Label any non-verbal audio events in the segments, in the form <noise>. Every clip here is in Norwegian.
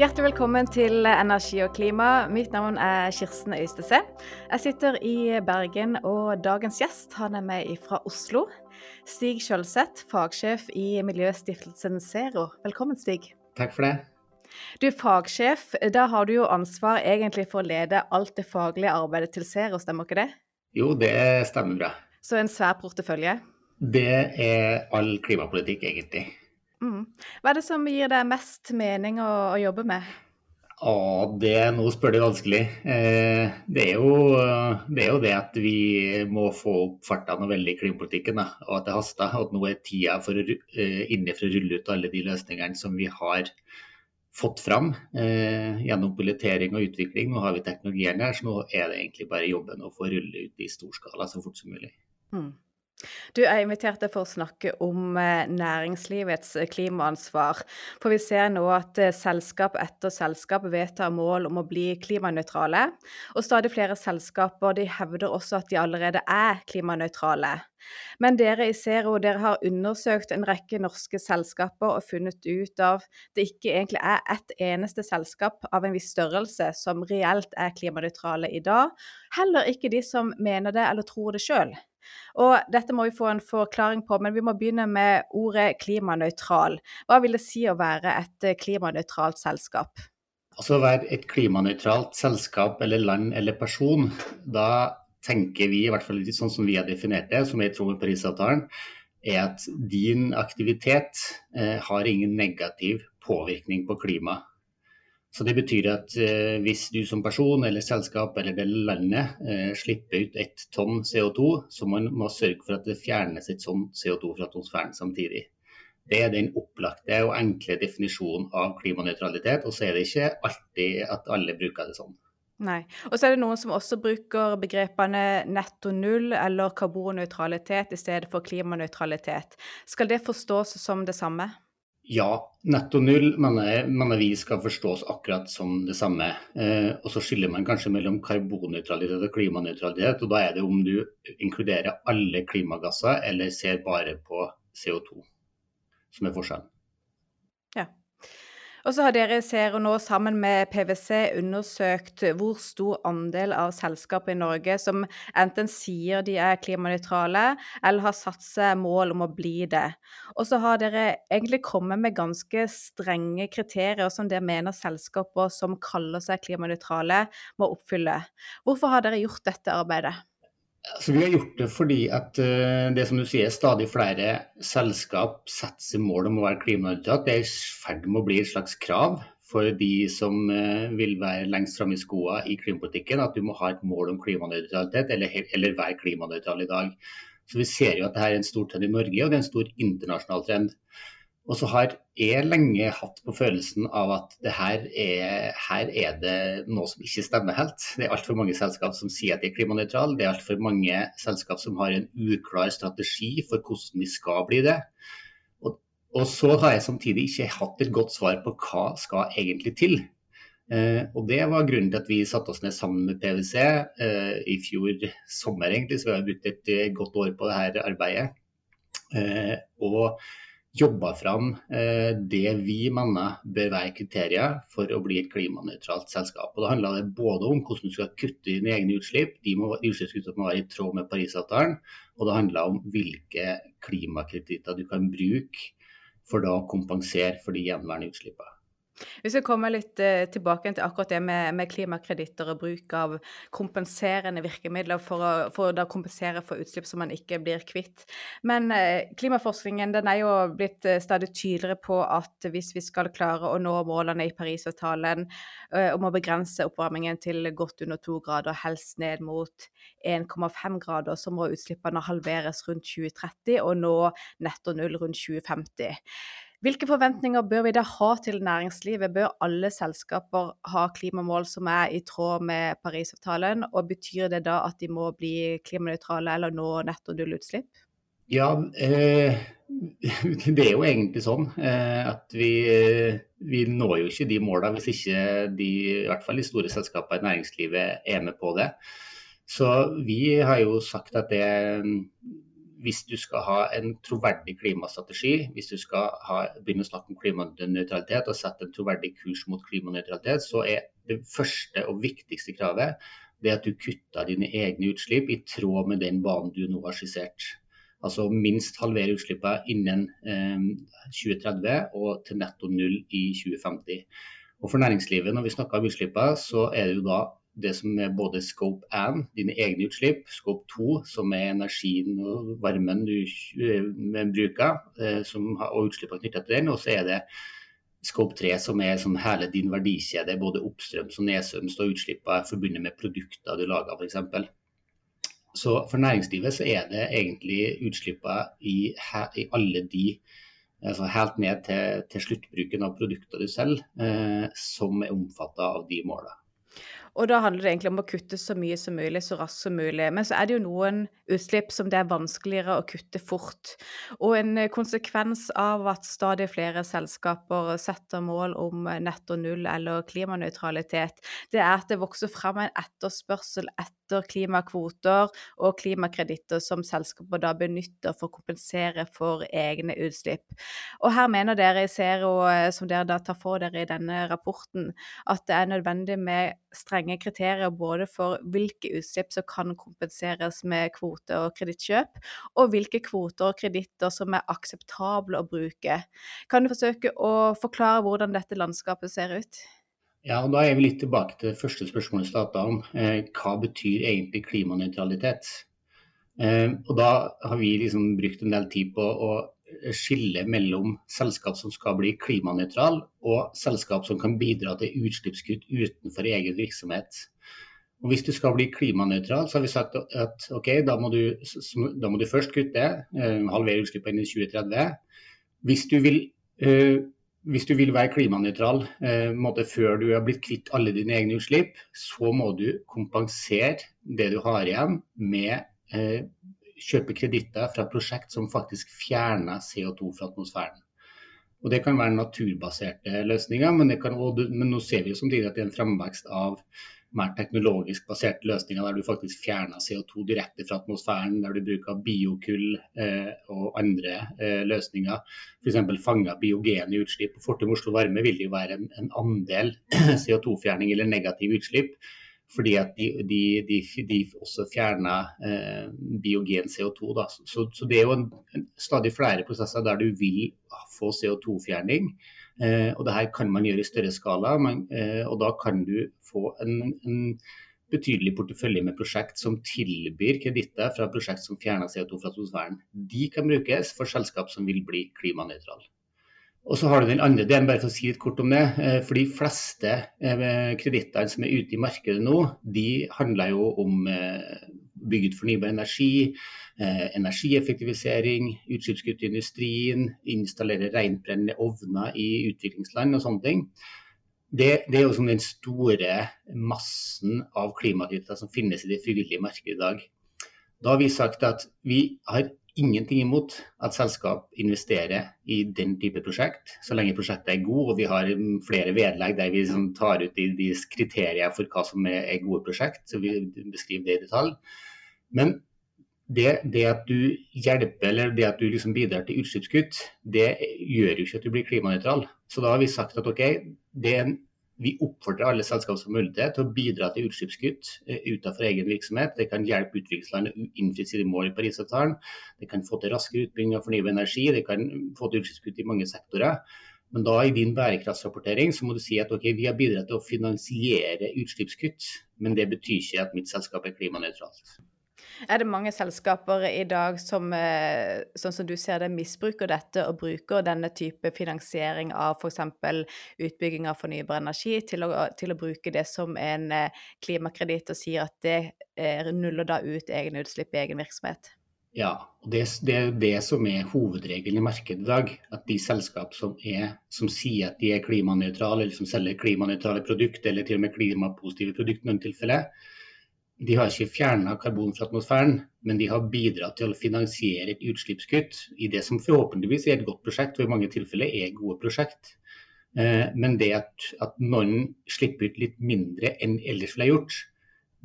Hjertelig velkommen til Energi og klima. Mitt navn er Kirsten Øystese. Jeg sitter i Bergen, og dagens gjest han er med fra Oslo. Stig Kjølseth, fagsjef i miljøstiftelsen Zero. Velkommen, Stig. Takk for det. Du er fagsjef. Da har du jo ansvar egentlig for å lede alt det faglige arbeidet til Zero, stemmer ikke det? Jo, det stemmer bra. Så en svær portefølje? Det er all klimapolitikk, egentlig. Mm. Hva er det som gir deg mest mening å, å jobbe med? Å, det, Nå spør du vanskelig. Eh, det, er jo, det, er jo, det at vi må få opp farta noe veldig i klimapolitikken, da, og at det haster. Og at nå er tida for, eh, inne for å rulle ut alle de løsningene som vi har fått fram eh, gjennom pilotering og utvikling. Nå har vi teknologien her, så nå er det egentlig bare jobben å få rulle ut i stor skala så fort som mulig. Mm. Du, er invitert for å snakke om eh, næringslivets eh, klimaansvar. For vi ser nå at eh, selskap etter selskap vedtar mål om å bli klimanøytrale. Og stadig flere selskaper de hevder også at de allerede er klimanøytrale. Men dere i Zero har undersøkt en rekke norske selskaper og funnet ut av det ikke egentlig er ett eneste selskap av en viss størrelse som reelt er klimanøytrale i dag. Heller ikke de som mener det eller tror det sjøl. Og dette må vi få en forklaring på, men vi må begynne med ordet klimanøytral. Hva vil det si å være et eh, klimanøytralt selskap? Altså å være et klimanøytralt selskap eller land eller person, da tenker vi, i hvert fall sånn som vi har definert det, som er i tråd med Parisavtalen, er at din aktivitet eh, har ingen negativ påvirkning på klimaet. Så Det betyr at eh, hvis du som person eller selskap eller det landet eh, slipper ut ett tonn CO2, så man må sørge for at det fjernes et sånt CO2 fra atmosfæren samtidig. Det er den opplagte og enkle definisjonen av klimanøytralitet. Og så er det ikke alltid at alle bruker det sånn. Nei. Og så er det noen som også bruker begrepene netto null eller karbonnøytralitet i stedet for klimanøytralitet. Skal det forstås som det samme? Ja, netto null mener, mener, vi skal forstås akkurat som det samme. Eh, og så skiller man kanskje mellom karbonnøytralitet og klimanøytralitet. Og da er det om du inkluderer alle klimagasser eller ser bare på CO2 som er forskjellen. Og så har dere ser nå sammen med PwC undersøkt hvor stor andel av selskapet i Norge som enten sier de er klimanøytrale, eller har satt seg mål om å bli det. Og så har dere egentlig kommet med ganske strenge kriterier som dere mener selskaper som kaller seg klimanøytrale, må oppfylle. Hvorfor har dere gjort dette arbeidet? Altså, vi har gjort det fordi at uh, det som du sier, stadig flere selskap setter seg mål om å være klimanøytralt. Det er i ferd med å bli et slags krav for de som uh, vil være lengst framme i skoa i klimapolitikken, at du må ha et mål om klimanøytralitet, eller, eller være klimanøytral i dag. Så Vi ser jo at dette er en stor trend i Norge, og det er en stor internasjonal trend. Og så har jeg lenge hatt på følelsen av at her er, her er det noe som ikke stemmer helt. Det er altfor mange selskap som sier at de er klimanøytrale. Det er altfor mange selskap som har en uklar strategi for hvordan de skal bli det. Og, og, så har jeg samtidig ikke hatt et godt svar på hva skal egentlig til. Eh, og Det var grunnen til at vi satte oss ned sammen med PwC eh, i fjor sommer, egentlig, så vi har brukt et godt år på dette arbeidet. Eh, og jobba fram eh, det vi mener bør være kriterier for å bli et klimanøytralt selskap. Og Da handler det både om hvordan du skal kutte dine egne utslipp, de, må, de utslippskuttene må være i tråd med Parisavtalen, og det handler om hvilke klimakreditter du kan bruke for da å kompensere for de gjenværende utslippene. Hvis vi kommer litt eh, tilbake til akkurat det med, klimakreditter og bruk av kompenserende virkemidler for å, for å kompensere for utslipp som man ikke blir kvitt. Men eh, klimaforskningen den er jo blitt eh, stadig tydeligere på at hvis vi skal klare å nå målene i Parisavtalen om å begrense oppvarmingen til godt under to grader, helst ned mot 1,5 grader, så må utslippene halveres rundt 2030 og nå netto null rundt 2050. Hvilke forventninger bør vi da ha til næringslivet? Bør alle selskaper ha klimamål som er i tråd med Parisavtalen, og betyr det da at de må bli klimanøytrale eller nå netto nullutslipp? Ja, eh, <laughs> det er jo egentlig sånn eh, at vi, vi, når jo ikke de målene hvis ikke de, i hvert fall de store selskapene i næringslivet er med på det. Så vi har jo sagt at det hvis du skal ha en troverdig klimastrategi, hvis du skal ha, begynne å snakke om klimanøytralitet og sette en troverdig kurs mot klimanøytralitet, så er det første og viktigste kravet det at du kutter dine egne utslipp i tråd med den banen du nå har skissert. Altså minst halvere utslippene innen eh, 2030 og til netto null i 2050. Og For næringslivet, når vi snakker om utslippene, så er det jo da det som er både scope 1, dine egne utslipp, scope 2, som er energien og varmen du eh, bruker, eh, som, og utslippene knyttet til den. Og så er det scope 3, som er som hele din verdikjede, både oppstrøms og nedstrøms, og utslippene forbundet med produkter du lager, f.eks. Så for næringslivet så er det egentlig utslippene i, i alle de altså helt ned til, til, sluttbruken av produkter du selger, eh, som er omfattet av de målene. Og da handler det egentlig om å kutte så mye som mulig, så raskt som mulig. Men så er det jo noen utslipp som det er vanskeligere å kutte fort. Og en konsekvens av at stadig flere selskaper setter mål om netto null eller klimanøytralitet, det er at det vokser fram en etterspørsel etter etter klimakvoter og klimakreditter som selskaper da benytter for å kompensere for egne utslipp. Og her mener dere i Zero, eh, som dere da tar for dere i denne rapporten, at det er nødvendig med strenge kriterier både for hvilke utslipp som kan kompenseres med kvoter og kredittkjøp, og hvilke kvoter og kreditter som er akseptable å bruke. Kan du forsøke å forklare hvordan dette landskapet ser ut? Ja, og Da er vi litt tilbake til første spørsmålet vi starta om. Eh, hva betyr egentlig klimanøytralitet? Eh, og Da har vi liksom brukt en del tid på å skille mellom selskap som skal bli klimanøytral, og selskap som kan bidra til utslippskutt utenfor egen virksomhet. Og Hvis du skal bli klimanøytral, så har vi sagt at ok, da må du, da må du først kutte, eh, halvere utslippene innen 2030. Hvis du vil eh, hvis du vil være klimanøytral eh, før du har blitt kvitt alle dine egne utslipp, så må du kompensere det du har igjen med kjøpe kreditter fra prosjekt som faktisk fjerner CO2 fra atmosfæren. Og Det kan være naturbaserte løsninger, men, kan, men nå ser vi jo samtidig at det er en fremvekst av mer teknologisk baserte løsninger der du faktisk fjerner CO2 direkte fra atmosfæren, der du bruker biokull eh, og andre eh, løsninger. F.eks. fanger biogene utslipp. Fortum Oslo Varme vil jo være en, en andel <clears throat> CO2-fjerning eller negativ utslipp. Fordi at de, de, de, de også fjerna eh, biogen CO2. Da. Så, så, det er jo en, en, stadig flere prosesser der du vil få CO2-fjerning. Eh, og det her kan man gjøre i større skala, men, eh, og da kan du få en, en betydelig portefølje med prosjekt som tilbyr kreditter fra prosjekt som fjerner CO2 fra atmosfæren. De kan brukes for selskap som vil bli klimanøytrale. Og så har du den andre delen, bare for å si litt kort om det. Eh, for de fleste kredittene som er ute i markedet nå, de handler jo om bygge ut fornybar energi, eh, energieffektivisering, utslippskutt i industrien, installere rentbrennende ovner i utviklingsland og sånne ting. Det, det er jo som den store massen av klimakreditter som finnes i det frivillige markedet i dag. Da har vi sagt at vi har ingenting imot at selskap investerer i den type prosjekt, så lenge prosjektet er god og vi har flere vedlegg der vi liksom tar ut de, de kriterier for hva som er, er gode prosjekt. så vi beskriver det i detalj. Men det, det, at du hjelper eller det at du liksom bidrar til utslippskutt, det gjør jo ikke at du blir klimanøytral. Så da har vi sagt at ok, det er en, vi oppfordrer alle selskap som mulighet til å bidra til utslippskutt eh, utenfor egen virksomhet. Det kan hjelpe utviklingsland å innfri sine mål i Parisavtalen. Det kan få til raskere utbygging av fornybar energi. Det kan få til utslippskutt i mange sektorer. Men da i din bærekraftsrapportering så må du si at ok, vi har bidratt til å finansiere utslippskutt, men det betyr ikke at mitt selskap er klimanøytralt. Er det mange selskaper i dag som, eh, sånn som du ser det, misbruker dette og bruker denne type finansiering av f.eks. utbygging av fornybar energi til å, til å, bruke det som en eh, klimakreditt og sier at det eh, nuller da ut egne utslipp i egen virksomhet? Ja, og det, det, er det som er hovedregelen i markedet i dag. At de selskap som, er, som sier at de er klimanøytrale, eller som selger klimanøytrale produkter, eller til og med klimapositive produkter i noen tilfeller, de har ikke fjerna karbon fra atmosfæren, men de har bidratt til å finansiere et utslippskutt i det som forhåpentligvis er et godt prosjekt, og i mange tilfeller er gode prosjekt. Eh, men det at, at noen slipper ut litt mindre enn ellers ville gjort,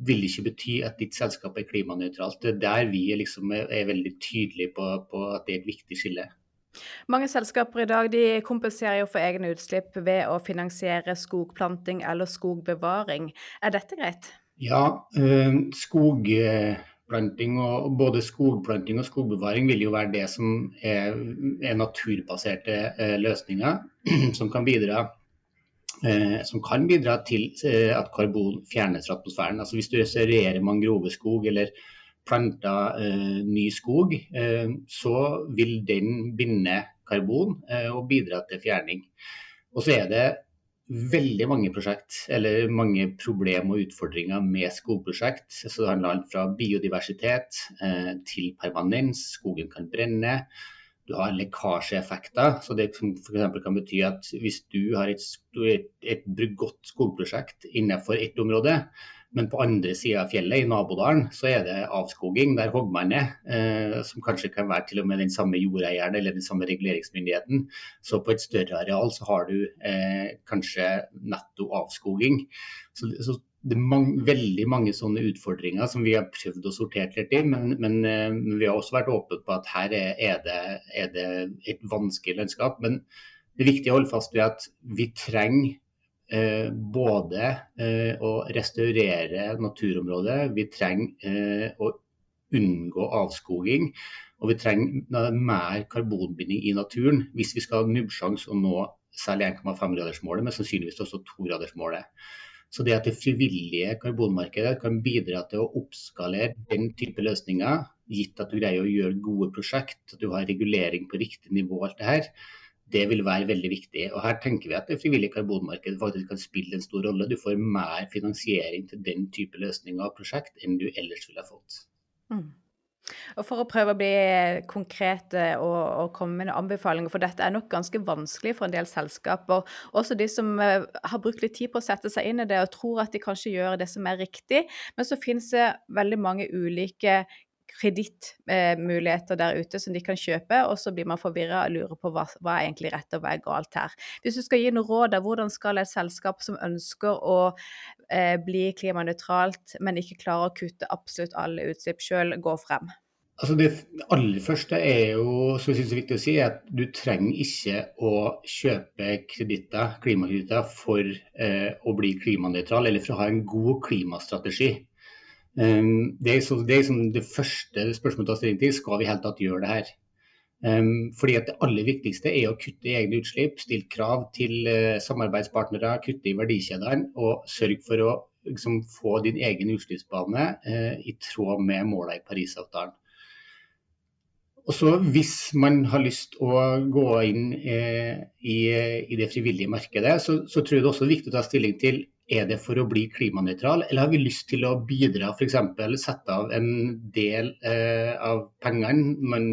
vil ikke bety at ditt selskap er klimanøytralt. Det er der vi liksom er, veldig tydelige på, på, at det er et viktig skille. Mange selskaper i dag kompenserer jo for egne utslipp ved å finansiere skogplanting eller skogbevaring. Er dette greit? Ja, øh, skogplanting og både skogplanting og skogbevaring vil jo være det som er, er naturbaserte øh, løsninger <clears throat> som kan bidra Eh, som kan bidra til eh, at karbon fjernes fra atmosfæren. Altså Hvis du restaurerer mangroveskog eller planter eh, ny skog, eh, så vil den binde karbon eh, og bidra til fjerning. Og så er det veldig mange prosjekt, eller mange problem og utfordringer med skogprosjekt. Så det handler alt fra biodiversitet eh, til permanens, skogen kan brenne du har lekkasjeeffekter. så Det for kan bety at hvis du har et, et, et godt skogprosjekt innenfor ett område, men på andre sida av fjellet, i nabodalen, så er det avskoging. Der hogger man ned. Eh, som kanskje kan være til og med den samme jordeieren eller den samme reguleringsmyndigheten. Så på et større areal så har du eh, kanskje netto avskoging. Så, så det er mange, veldig mange sånne utfordringer som vi har prøvd å sortere litt i. Men, men, eh, men, vi har også vært åpne på at her er det, er det, et vanskelig landskap. Men det viktige å holde fast ved at vi trenger eh, både eh, å restaurere naturområdet, vi trenger eh, å unngå avskoging. Og vi trenger mer karbonbinding i naturen hvis vi skal ha nubbsjanse å nå særlig 1,5-gradersmålet, men sannsynligvis også 2-gradersmålet. Så det at det frivillige karbonmarkedet kan bidra til å oppskalere den type løsninger, gitt at du greier å gjøre gode prosjekt, at du har regulering på riktig nivå, alt det her, det vil være veldig viktig. Og Her tenker vi at det frivillige karbonmarkedet faktisk kan spille en stor rolle. Du får mer finansiering til den type løsninger og prosjekt enn du ellers ville ha fått. Mm. Og For å prøve å bli konkrete og, og, komme med anbefalinger, for dette er nok ganske vanskelig for en del selskaper. Også de som uh, har brukt litt tid på å sette seg inn i det og tror at de kanskje gjør det som er riktig. Men så finnes det veldig mange ulike kredittmuligheter der ute som de kan kjøpe, og så blir man forvirra og lurer på hva, hva er egentlig rett og hva er galt her. Hvis du skal gi noe råd, hvordan skal et selskap som ønsker å eh, bli klimanøytralt, men ikke klarer å kutte absolutt alle utslipp sjøl, gå frem? Altså det aller første er jo, som jeg synes er viktig å si, at du trenger ikke å kjøpe kreditter, klimakreditter for eh, å bli klimanøytral eller for å ha en god klimastrategi. Um, det, er så, det, er liksom det første spørsmålet å ta stilling til. Skal vi helt tatt gjøre det her? Um, fordi at Det aller viktigste er å kutte i egne utslipp, stille krav til uh, samarbeidspartnere, kutte i verdikjedene og sørge for å liksom, få din egen utslippsbane uh, i tråd med målene i Parisavtalen. Og så Hvis man har lyst å gå inn eh, i, i, det frivillige markedet, så, så, tror jeg det også er viktig å ta stilling til er det for å bli klimanøytral, eller har vi lyst til å bidra, f.eks. sette av en del eh, av pengene, man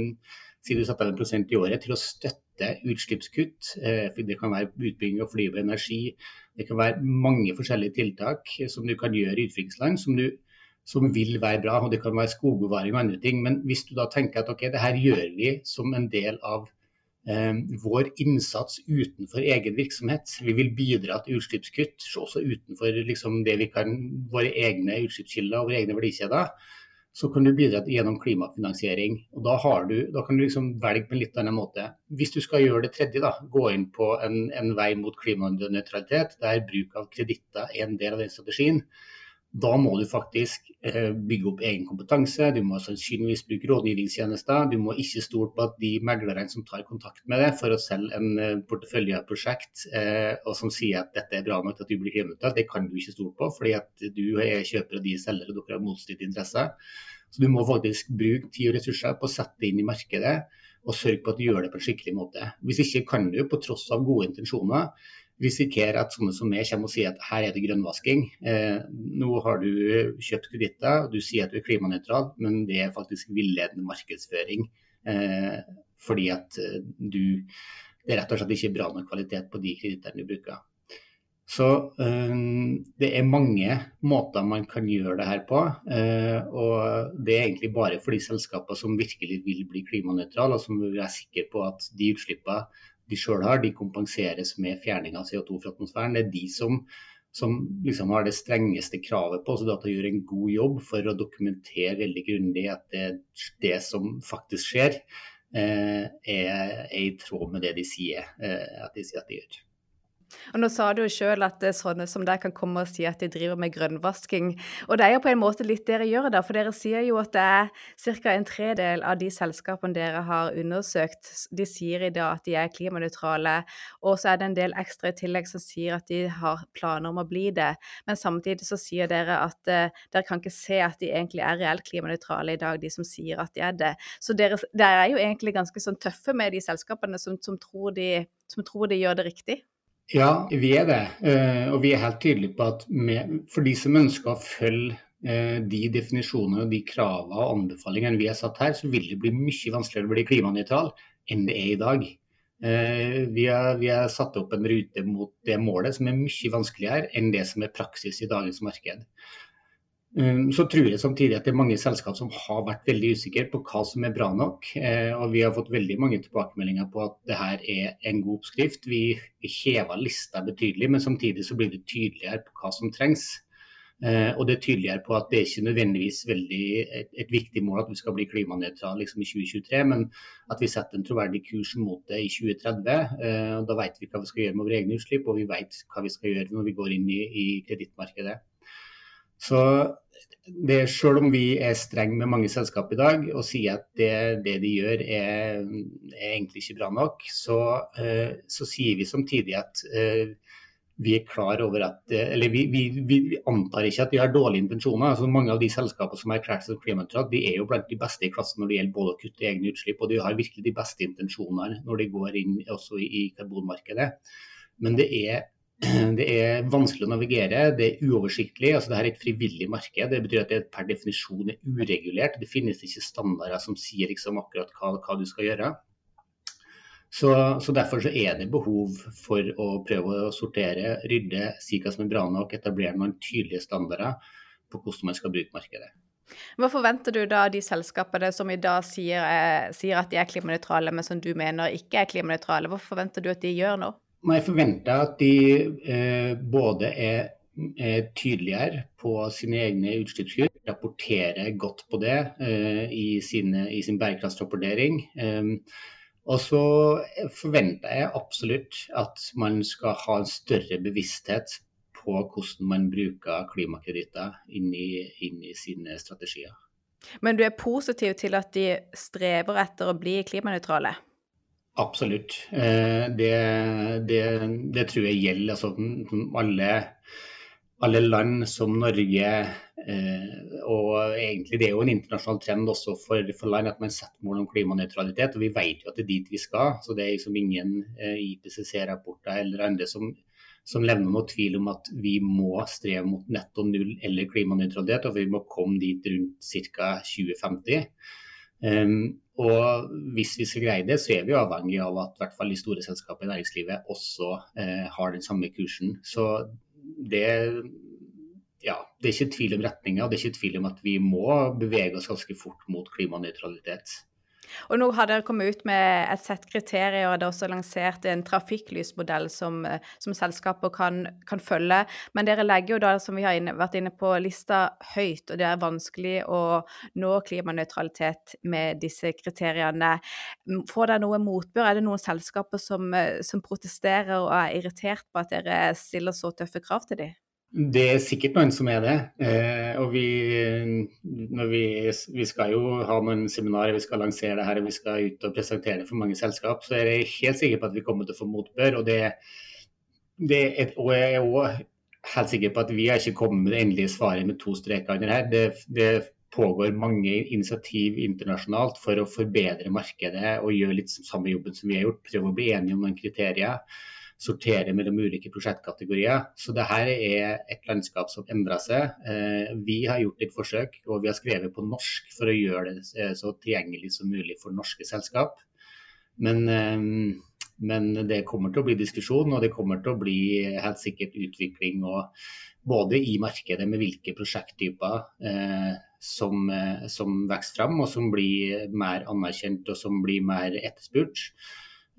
sier du setter av en prosent i året, til å støtte utslippskutt. Eh, det kan være utbygging av fornybar energi, det kan være mange forskjellige tiltak som du kan gjøre i utviklingsland. som du som vil være bra, og det kan være skogbevaring og andre ting. Men hvis du da tenker at ok, det her gjør vi som en del av eh, vår innsats utenfor egen virksomhet. Vi vil bidra til utslippskutt også utenfor liksom, det vi kan, våre egne utslippskilder og våre egne verdikjeder. Så kan du bidra gjennom klimafinansiering. og Da, du, da kan du liksom velge på en litt annen måte. Hvis du skal gjøre det tredje, da, gå inn på en, en vei mot klimanøytralitet, der bruk av kreditter er en del av den strategien, da må du faktisk eh, bygge opp egen kompetanse, du må sannsynligvis bruke rådgivningstjenester. Du må ikke stole på at de meglerne som tar kontakt med deg for å selge en eh, portefølje av prosjekt, eh, og som sier at dette er bra nok til at du blir kriminelt, det kan du ikke stole på, fordi at du er kjøper og de selger, og dere har motstridende interesser. Så du må faktisk bruke tid og ressurser på å sette det inn i markedet og sørge på at du gjør det på en skikkelig måte. Hvis ikke kan du, på tross av gode intensjoner, risikere at sånne som meg kommer og sier at her er det grønnvasking. Eh, nå har du kjøpt kreditter, og du sier at du er klimanøytral, men det er faktisk villedende markedsføring. Eh, fordi at eh, du Det er rett og slett ikke bra nok kvalitet på de kredittene du bruker. Så øh, det er mange måter man kan gjøre det her på. Øh, og det er egentlig bare for de selskapene som virkelig vil bli klimanøytrale, og som er sikre på at de utslippene de sjøl har, de kompenseres med fjerning av CO2 fra atmosfæren. Det er de som som liksom har det strengeste kravet på oss. til gjør en god jobb for å dokumentere veldig grundig at det, det som faktisk skjer, eh, er, er, i tråd med det de sier, eh, at de at de gjør. Og Nå sa du jo sjøl at sånne som deg kan komme og si at de driver med grønnvasking. Og det er jo på en måte litt dere gjør, da, for dere sier jo at det er ca. en tredel av de selskapene dere har undersøkt, de sier i dag at de er klimanøytrale. Og så er det en del ekstra i tillegg som sier at de har planer om å bli det. Men samtidig så sier dere at uh, dere kan ikke se at de egentlig er reelt klimanøytrale i dag, de som sier at de er det. Så dere, dere er jo egentlig ganske sånn tøffe med de selskapene som, som, tror de, som tror de gjør det riktig. Ja, vi er det. Eh, og vi er helt tydelige på at for de som ønsker å følge eh, de definisjonene, og de kravene og anbefalingene vi har satt her, så vil det bli mye vanskeligere å bli klimanøytral enn det er i dag. Eh, vi har, vi har satt opp en rute mot det målet som er mye vanskeligere enn det som er praksis i dagens marked. Um, så tror jeg samtidig at det er mange selskap som har vært veldig usikre på hva som er bra nok. Eh, og vi har fått veldig mange tilbakemeldinger på at det her er en god oppskrift. Vi hever lista betydelig, men samtidig så blir det tydeligere på hva som trengs. Eh, og det er tydeligere på at det er ikke nødvendigvis veldig et, viktig mål at vi skal bli klimanøytrale liksom i 2023, men at vi setter en troverdig kurs mot det i 2030. Eh, Da vet vi hva vi skal gjøre med våre egne utslipp, og vi vet hva vi skal gjøre når vi går inn i, i kredittmarkedet. Så det, selv om vi er strenge med mange selskap i dag og sier at det, det de gjør er, er, egentlig ikke bra nok, så, uh, så sier vi samtidig at uh, vi er klar over at Eller vi, vi, vi, antar ikke at vi har dårlige intensjoner. altså Mange av de selskapene som er erklært som klimanøytrale, de er jo blant de beste i klassen når det gjelder både å kutte egne utslipp, og de har virkelig de beste intensjoner når de går inn også i karbonmarkedet. Men det er <clears throat> det er vanskelig å navigere, det er uoversiktlig. altså det er et frivillig marked. Det betyr at det per definisjon er uregulert. Det finnes ikke standarder som sier liksom akkurat hva, hva, du skal gjøre. Så, så, Derfor så er det behov for å prøve å sortere, rydde, si hva som er bra nok, etablere noen tydelige standarder på hvordan man skal bruke markedet. Hva forventer du da av de selskapene som i dag sier, eh, sier at de er klimanøytrale, men som du mener ikke er klimanøytrale? Hva forventer du at de gjør nå? Jeg forventer at de eh, både er, er, tydeligere på sine egne utslippskutt, rapporterer godt på det eh, i, sine, i, sin bærekraftsrapportering. Eh, og så forventer jeg absolutt at man skal ha en større bevissthet på hvordan man bruker klimakreditter inn inn i sine strategier. Men du er positiv til at de strever etter å bli klimanøytrale? Absolutt. Eh, det, det, det, tror jeg gjelder altså, alle, alle, land som Norge. Eh, og egentlig Det er jo en internasjonal trend også for, for land at man setter mål om klimanøytralitet. og Vi vet jo at det er dit vi skal. så Det er liksom ingen eh, IPCC-rapporter eller andre som, som levner noe tvil om at vi må streve mot netto null eller klimanøytralitet. Og vi må komme dit rundt ca. 2050. Um, og hvis vi skal greie det, så er vi avhengig av at hvert fall de store selskapene i næringslivet også eh, har den samme kursen. Så det, ja, det er ikke tvil om retninga, det er ikke tvil om at vi må bevege oss ganske fort mot klimanøytralitet. Og nå har dere kommet ut med et sett kriterier, og det er også lansert en trafikklysmodell som, som selskaper kan, kan, følge. Men dere legger jo da, som vi har inne, vært inne på, lista høyt, og det er vanskelig å nå klimanøytralitet med disse kriteriene. Får dere noe motbør? Er det noen selskaper som, som protesterer og er irritert på at dere stiller så tøffe krav til dem? Det er sikkert noen som er det. Eh, og vi, vi, vi, skal jo ha noen seminarer, vi skal lansere det her og vi skal ut og presentere det for mange selskap. Så er jeg helt sikker på at vi kommer til å få motbør. Og, det, det er, og jeg er òg helt sikker på at vi har ikke kommet med det endelige svaret med to streker under her. Det, det pågår mange initiativ internasjonalt for å forbedre markedet og gjøre litt samme jobben som vi har gjort. Prøve å bli enige om noen kriterier sortere mellom ulike prosjektkategorier. Så det her er et landskap som endrer seg. Eh, vi har gjort et forsøk, og vi har skrevet på norsk for å gjøre det eh, så tilgjengelig som mulig for norske selskap. Men, eh, men det kommer til å bli diskusjon, og det kommer til å bli helt sikkert utvikling både i markedet med hvilke prosjekttyper eh, som, som, vokser frem og som blir mer anerkjent og som blir mer etterspurt.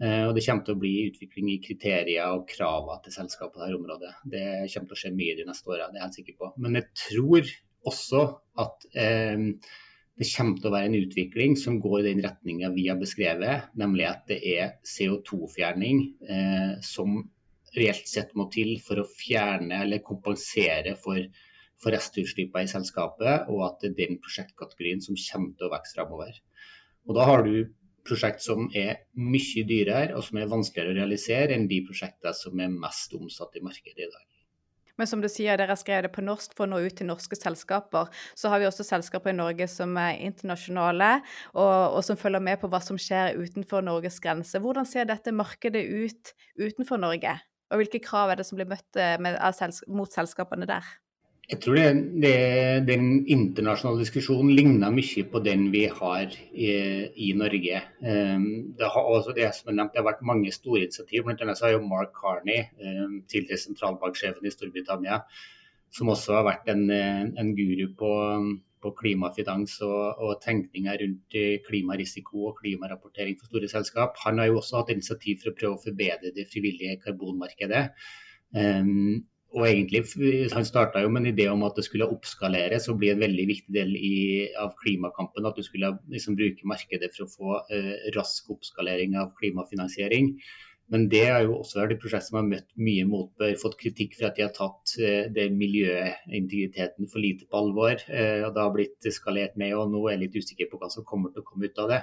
Og det kommer til å bli utvikling i kriterier og kravene til selskap på dette området. Det kommer til å skje mye de neste årene, det er jeg helt sikker på. Men jeg tror også at eh, det kommer til å være en utvikling som går i den retninga vi har beskrevet, nemlig at det er CO2-fjerning eh, som reelt sett må til for å fjerne eller kompensere for, for restutslippene i selskapet, og at det er den prosjektkategorien som kommer til å vokse framover. Og da har du prosjekt som er mye dyrere og som er vanskeligere å realisere enn de prosjektene som er mest omsatt i markedet i dag. Men som du sier, dere skrev det på norsk for å nå ut til norske selskaper. Så har vi også selskaper i Norge som er internasjonale, og, og som følger med på hva som skjer utenfor Norges grenser. Hvordan ser dette markedet ut utenfor Norge? Og hvilke krav er det som blir møtt med, med, mot selskapene der? Jeg tror det, det, den internasjonale diskusjonen ligner mye på den vi har i, i Norge. Um, det har også det nevnt, det har vært mange store initiativ. Blant annet så har jo Mark Carney, um, tidligere sentralbanksjefen i Storbritannia, som også har vært en, en guru på, på klimafinans og, og tenkninga rundt klimarisiko og klimarapportering for store selskap. Han har jo også hatt initiativ for å prøve å forbedre det frivillige karbonmarkedet. Um, og egentlig, Han starta jo med en idé om at det skulle oppskaleres og bli en veldig viktig del i, av klimakampen. At du skulle liksom bruke markedet for å få eh, rask oppskalering av klimafinansiering. Men det har jo også vært et prosjekt som har møtt mye motbør, fått kritikk for at de har tatt eh, det miljøintegriteten for lite på alvor. Eh, og Det har blitt skalert med, og nå er jeg litt usikker på hva som kommer til å komme ut av det.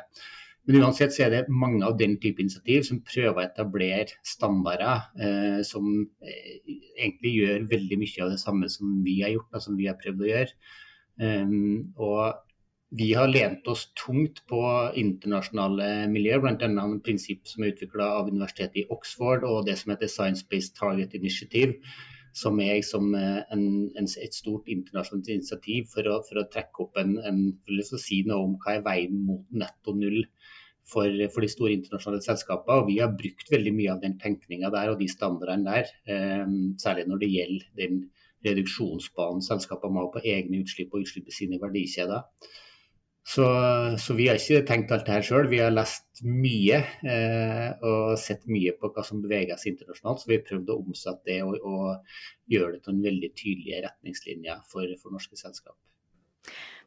Men uansett så er det mange av den type initiativ som prøver å etablere standarder eh, som eh, egentlig gjør veldig mye av det samme som vi har gjort, og som vi har prøvd å gjøre. Um, og vi har lent oss tungt på internasjonale miljøer, bl.a. et prinsipp som er utvikla av universitetet i Oxford og det som heter Science Based Target Initiative, som er som eh, en, en, et stort internasjonalt initiativ for å, for å trekke opp en, en å si noe om hva er veien mot netto null for, for, de store internasjonale selskapene. Og vi har brukt veldig mye av den tenkninga der og de standardene der, eh, særlig når det gjelder den reduksjonsbanen selskapene må ha på egne utslipp og utslipp i sine verdikjeder. Så, så, vi har ikke tenkt alt det her sjøl. Vi har lest mye eh, og sett mye på hva som beveger seg internasjonalt. Så vi har prøvd å omsette det og, og gjøre det til en veldig tydelige retningslinjer for, for norske selskap.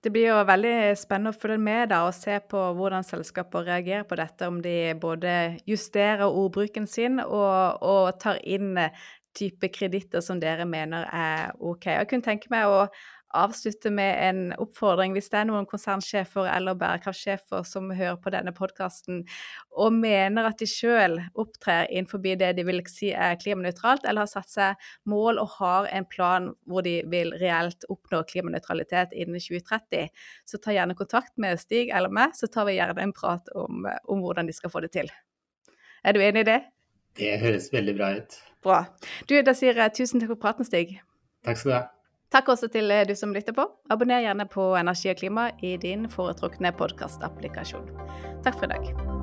Det blir jo veldig spennende å følge med da, og se på hvordan selskaper reagerer på dette. Om de både justerer ordbruken sin og, og tar inn type kreditter som dere mener er OK. Jeg kunne tenke meg å avslutte med en oppfordring. Hvis det er noen konsernsjefer eller bærekraftsjefer som hører på denne podkasten og mener at de sjøl opptrer innenfor det de vil si er klimanøytralt, eller har satt seg mål og har en plan hvor de vil reelt oppnå klimanøytralitet innen 2030, så ta gjerne kontakt med Stig eller meg, så tar vi gjerne en prat om, om hvordan de skal få det til. Er du enig i det? Det høres veldig bra ut. Bra. Du, Da sier jeg tusen takk for praten, Stig. Takk skal du ha. Takk også til du som lytter på. Abonner gjerne på Energi og klima i din foretrukne podkastapplikasjon. Takk for i dag.